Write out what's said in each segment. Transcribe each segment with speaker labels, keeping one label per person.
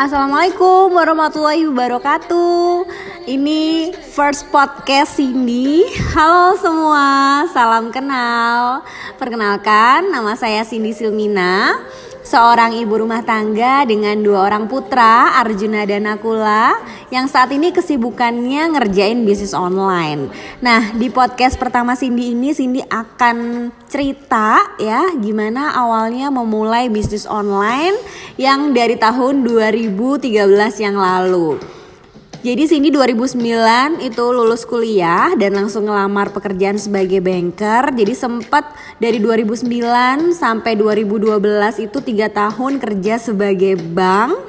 Speaker 1: Assalamualaikum warahmatullahi wabarakatuh. Ini first podcast Cindy. Halo semua, salam kenal. Perkenalkan, nama saya Cindy Silmina seorang ibu rumah tangga dengan dua orang putra, Arjuna dan Nakula, yang saat ini kesibukannya ngerjain bisnis online. Nah, di podcast pertama Cindy ini, Cindy akan cerita ya gimana awalnya memulai bisnis online yang dari tahun 2013 yang lalu. Jadi Cindy 2009 itu lulus kuliah dan langsung ngelamar pekerjaan sebagai banker. Jadi sempat dari 2009 sampai 2012 itu tiga tahun kerja sebagai bank.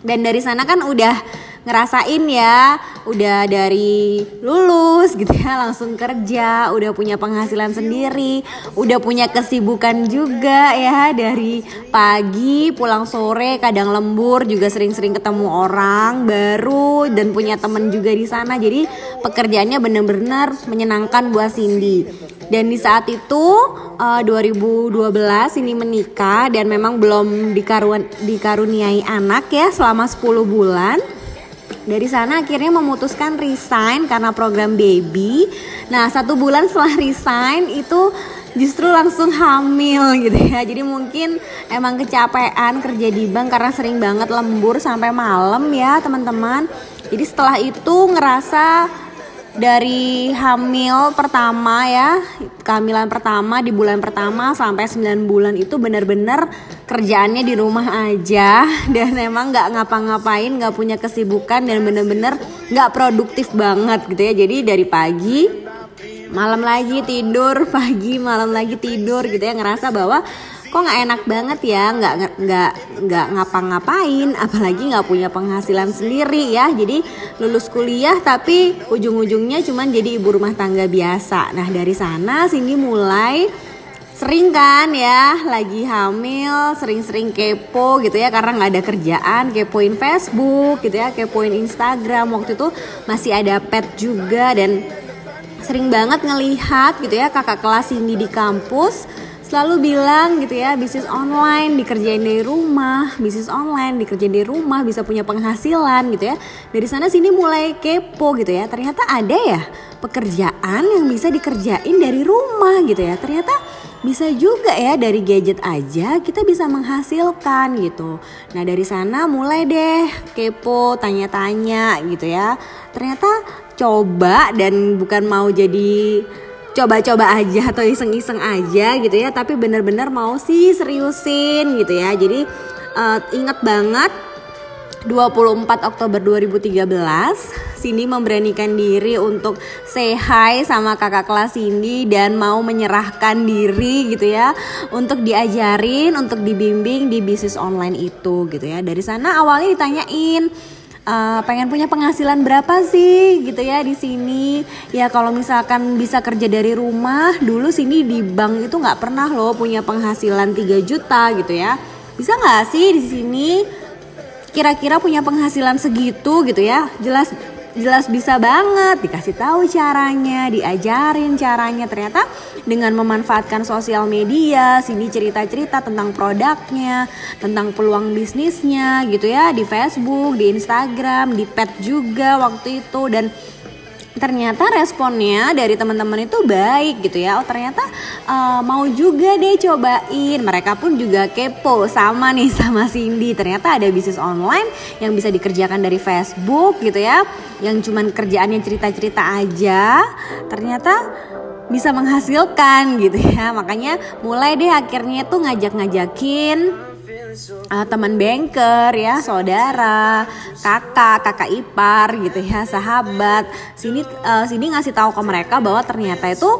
Speaker 1: Dan dari sana kan udah ngerasain ya udah dari lulus gitu ya langsung kerja udah punya penghasilan sendiri udah punya kesibukan juga ya dari pagi pulang sore kadang lembur juga sering-sering ketemu orang baru dan punya temen juga di sana. Jadi pekerjaannya bener-bener menyenangkan buat Cindy. Dan di saat itu uh, 2012 ini menikah dan memang belum dikarun dikaruniai anak ya selama 10 bulan dari sana akhirnya memutuskan resign karena program baby. Nah satu bulan setelah resign itu justru langsung hamil gitu ya. Jadi mungkin emang kecapean kerja di bank karena sering banget lembur sampai malam ya teman-teman. Jadi setelah itu ngerasa dari hamil pertama ya kehamilan pertama di bulan pertama sampai 9 bulan itu benar-benar kerjaannya di rumah aja. Dan emang nggak ngapa-ngapain nggak punya kesibukan dan bener-bener nggak produktif banget gitu ya. Jadi dari pagi malam lagi tidur pagi malam lagi tidur gitu ya. Ngerasa bahwa kok nggak enak banget ya? Nggak nggak nggak ngapa-ngapain apalagi nggak punya penghasilan sendiri ya. Jadi lulus kuliah tapi ujung-ujungnya cuman jadi ibu rumah tangga biasa. Nah dari sana sini mulai sering kan ya lagi hamil sering-sering kepo gitu ya karena nggak ada kerjaan kepoin Facebook gitu ya kepoin Instagram. Waktu itu masih ada pet juga dan sering banget ngelihat gitu ya kakak kelas ini di kampus selalu bilang gitu ya bisnis online dikerjain dari rumah bisnis online dikerjain dari rumah bisa punya penghasilan gitu ya dari sana sini mulai kepo gitu ya ternyata ada ya pekerjaan yang bisa dikerjain dari rumah gitu ya ternyata bisa juga ya dari gadget aja kita bisa menghasilkan gitu. Nah dari sana mulai deh kepo, tanya-tanya gitu ya. Ternyata coba dan bukan mau jadi coba-coba aja atau iseng-iseng aja gitu ya. Tapi bener-bener mau sih seriusin gitu ya. Jadi uh, inget banget 24 Oktober 2013 Cindy memberanikan diri untuk say hi sama kakak kelas Cindy dan mau menyerahkan diri gitu ya. Untuk diajarin untuk dibimbing di bisnis online itu gitu ya. Dari sana awalnya ditanyain uh, pengen punya penghasilan berapa sih gitu ya di sini. Ya kalau misalkan bisa kerja dari rumah dulu sini di bank itu nggak pernah loh punya penghasilan 3 juta gitu ya. Bisa nggak sih di sini kira-kira punya penghasilan segitu gitu ya? Jelas jelas bisa banget dikasih tahu caranya, diajarin caranya. Ternyata dengan memanfaatkan sosial media, sini cerita-cerita tentang produknya, tentang peluang bisnisnya gitu ya di Facebook, di Instagram, di Pet juga waktu itu dan ternyata responnya dari teman-teman itu baik gitu ya. Oh ternyata uh, mau juga deh cobain. Mereka pun juga kepo sama nih sama Cindy. Ternyata ada bisnis online yang bisa dikerjakan dari Facebook gitu ya. Yang cuman kerjaannya cerita-cerita aja ternyata bisa menghasilkan gitu ya. Makanya mulai deh akhirnya tuh ngajak-ngajakin uh, teman banker ya, saudara, kakak, kakak ipar gitu ya, sahabat. Sini uh, sini ngasih tahu ke mereka bahwa ternyata itu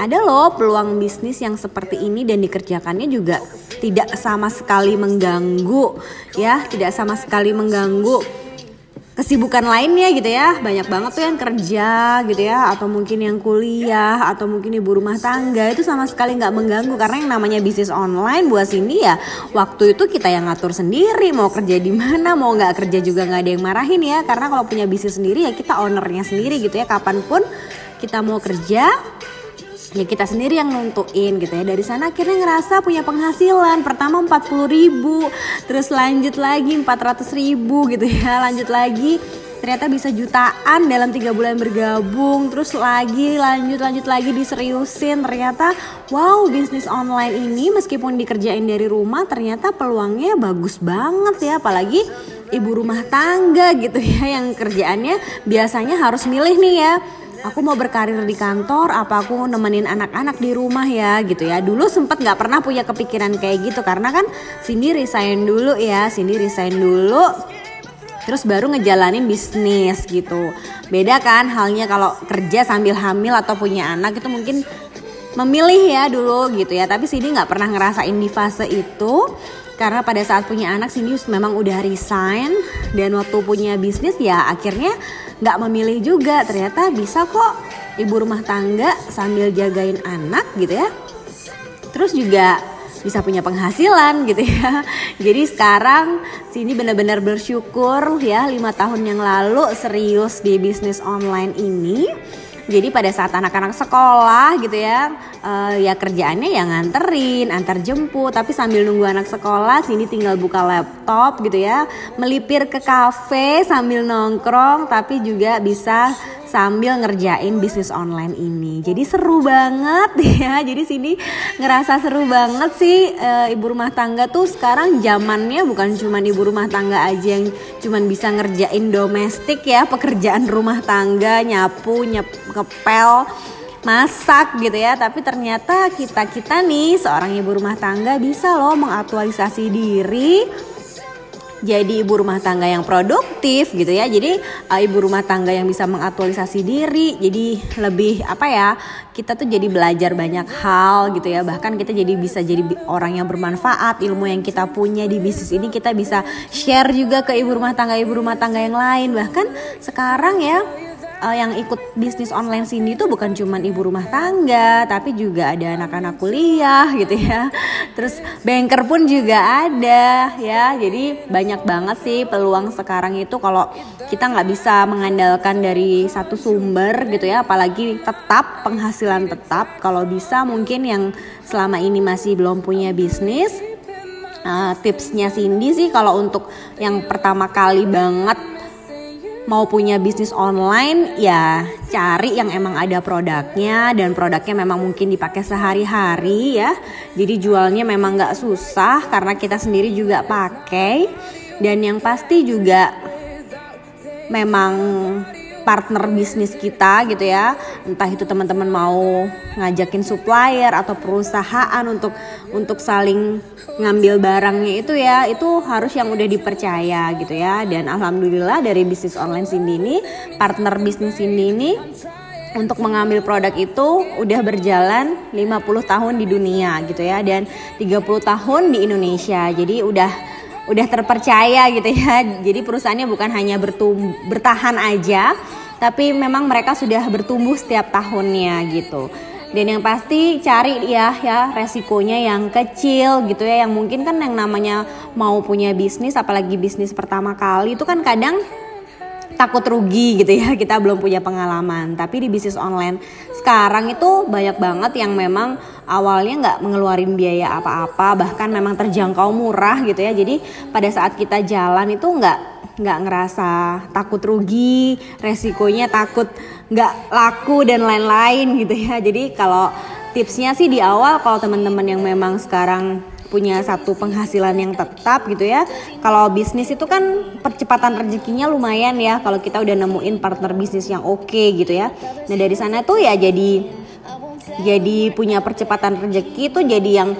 Speaker 1: ada loh peluang bisnis yang seperti ini dan dikerjakannya juga tidak sama sekali mengganggu ya, tidak sama sekali mengganggu kesibukan lainnya gitu ya. Banyak banget tuh yang kerja gitu ya atau mungkin yang kuliah atau mungkin ibu rumah tangga. Itu sama sekali nggak mengganggu karena yang namanya bisnis online buat sini ya waktu itu kita yang ngatur sendiri mau kerja di mana mau nggak kerja juga nggak ada yang marahin ya. Karena kalau punya bisnis sendiri ya kita ownernya sendiri gitu ya. Kapan pun kita mau kerja ya kita sendiri yang nuntuin gitu ya. Dari sana akhirnya ngerasa punya penghasilan. Pertama 40 ribu terus lanjut lagi 400 ribu gitu ya. Lanjut lagi ternyata bisa jutaan dalam tiga bulan bergabung. Terus lagi lanjut lanjut lagi diseriusin. Ternyata wow bisnis online ini meskipun dikerjain dari rumah ternyata peluangnya bagus banget ya. Apalagi ibu rumah tangga gitu ya yang kerjaannya biasanya harus milih nih ya aku mau berkarir di kantor apa aku nemenin anak-anak di rumah ya gitu ya. Dulu sempet nggak pernah punya kepikiran kayak gitu karena kan Cindy resign dulu ya Cindy resign dulu terus baru ngejalanin bisnis gitu. Beda kan halnya kalau kerja sambil hamil atau punya anak itu mungkin memilih ya dulu gitu ya. Tapi Cindy nggak pernah ngerasain di fase itu karena pada saat punya anak Cindy memang udah resign dan waktu punya bisnis ya akhirnya nggak memilih juga. Ternyata bisa kok ibu rumah tangga sambil jagain anak gitu ya. Terus juga bisa punya penghasilan gitu ya. Jadi sekarang sini benar-benar bersyukur ya lima tahun yang lalu serius di bisnis online ini jadi pada saat anak-anak sekolah gitu ya uh, ya kerjaannya yang nganterin antar jemput. Tapi sambil nunggu anak sekolah sini tinggal buka laptop gitu ya melipir ke kafe sambil nongkrong tapi juga bisa sambil ngerjain bisnis online ini. Jadi seru banget ya. Jadi sini ngerasa seru banget sih e, ibu rumah tangga tuh sekarang zamannya bukan cuma ibu rumah tangga aja yang cuma bisa ngerjain domestik ya, pekerjaan rumah tangga, nyapu, nyep, ngepel masak gitu ya tapi ternyata kita kita nih seorang ibu rumah tangga bisa loh mengaktualisasi diri jadi ibu rumah tangga yang produktif gitu ya. Jadi uh, ibu rumah tangga yang bisa mengaktualisasi diri. Jadi lebih apa ya kita tuh jadi belajar banyak hal gitu ya. Bahkan kita jadi bisa jadi orang yang bermanfaat. Ilmu yang kita punya di bisnis ini kita bisa share juga ke ibu rumah tangga ibu rumah tangga yang lain. Bahkan sekarang ya uh, yang ikut bisnis online sini tuh bukan cuma ibu rumah tangga, tapi juga ada anak-anak kuliah gitu ya. Terus banker pun juga ada ya. Jadi banyak banget sih peluang sekarang itu kalau kita nggak bisa mengandalkan dari satu sumber gitu ya, apalagi tetap penghasilan tetap. Kalau bisa mungkin yang selama ini masih belum punya bisnis, uh, tipsnya Cindy sih kalau untuk yang pertama kali banget mau punya bisnis online ya cari yang emang ada produknya dan produknya memang mungkin dipakai sehari-hari ya. Jadi jualnya memang nggak susah karena kita sendiri juga pakai. Dan yang pasti juga memang partner bisnis kita gitu ya. Entah itu teman-teman mau ngajakin supplier atau perusahaan untuk untuk saling ngambil barangnya itu ya itu harus yang udah dipercaya gitu ya. Dan alhamdulillah dari bisnis online Cindy ini partner bisnis Cindy ini untuk mengambil produk itu udah berjalan 50 tahun di dunia gitu ya. Dan 30 tahun di Indonesia. Jadi udah udah terpercaya gitu ya. Jadi perusahaannya bukan hanya bertum bertahan aja, tapi memang mereka sudah bertumbuh setiap tahunnya gitu. Dan yang pasti cari ya ya resikonya yang kecil gitu ya. Yang mungkin kan yang namanya mau punya bisnis apalagi bisnis pertama kali itu kan kadang takut rugi gitu ya. Kita belum punya pengalaman. Tapi di bisnis online sekarang itu banyak banget yang memang awalnya nggak mengeluarin biaya apa-apa bahkan memang terjangkau murah gitu ya jadi pada saat kita jalan itu nggak nggak ngerasa takut rugi resikonya takut nggak laku dan lain-lain gitu ya jadi kalau tipsnya sih di awal kalau teman-teman yang memang sekarang punya satu penghasilan yang tetap gitu ya. Kalau bisnis itu kan percepatan rezekinya lumayan ya kalau kita udah nemuin partner bisnis yang oke okay, gitu ya. Nah dari sana tuh ya jadi jadi punya percepatan rezeki itu jadi yang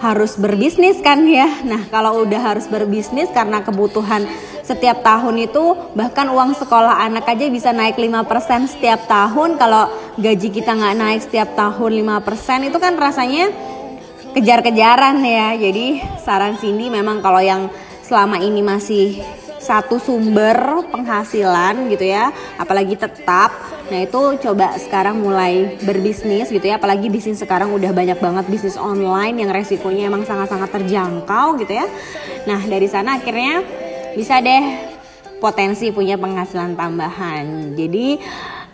Speaker 1: harus berbisnis kan ya. Nah, kalau udah harus berbisnis karena kebutuhan setiap tahun itu bahkan uang sekolah anak aja bisa naik 5% setiap tahun kalau gaji kita nggak naik setiap tahun 5% itu kan rasanya kejar-kejaran ya. Jadi saran Cindy memang kalau yang selama ini masih satu sumber penghasilan gitu ya apalagi tetap. Nah itu coba sekarang mulai berbisnis gitu ya apalagi bisnis sekarang udah banyak banget bisnis online yang resikonya emang sangat-sangat terjangkau gitu ya. Nah dari sana akhirnya bisa deh potensi punya penghasilan tambahan. Jadi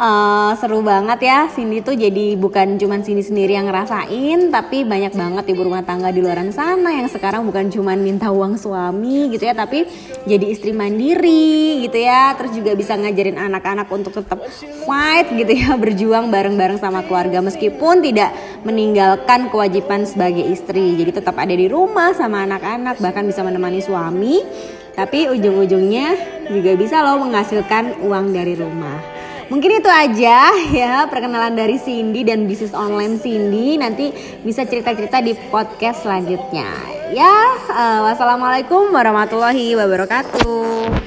Speaker 1: uh, seru banget ya. Cindy tuh jadi bukan cuman Cindy sendiri yang ngerasain tapi banyak banget ibu rumah tangga di luar sana yang sekarang bukan cuman minta uang suami gitu ya tapi jadi istri mandiri gitu ya. Terus juga bisa ngajarin anak-anak untuk tetap fight gitu ya berjuang bareng-bareng sama keluarga meskipun tidak meninggalkan kewajiban sebagai istri. Jadi tetap ada di rumah sama anak-anak bahkan bisa menemani suami. Tapi ujung-ujungnya juga bisa loh menghasilkan uang dari rumah Mungkin itu aja ya perkenalan dari Cindy dan bisnis online Cindy. Nanti bisa cerita-cerita di podcast selanjutnya. Ya, uh, wassalamualaikum warahmatullahi wabarakatuh.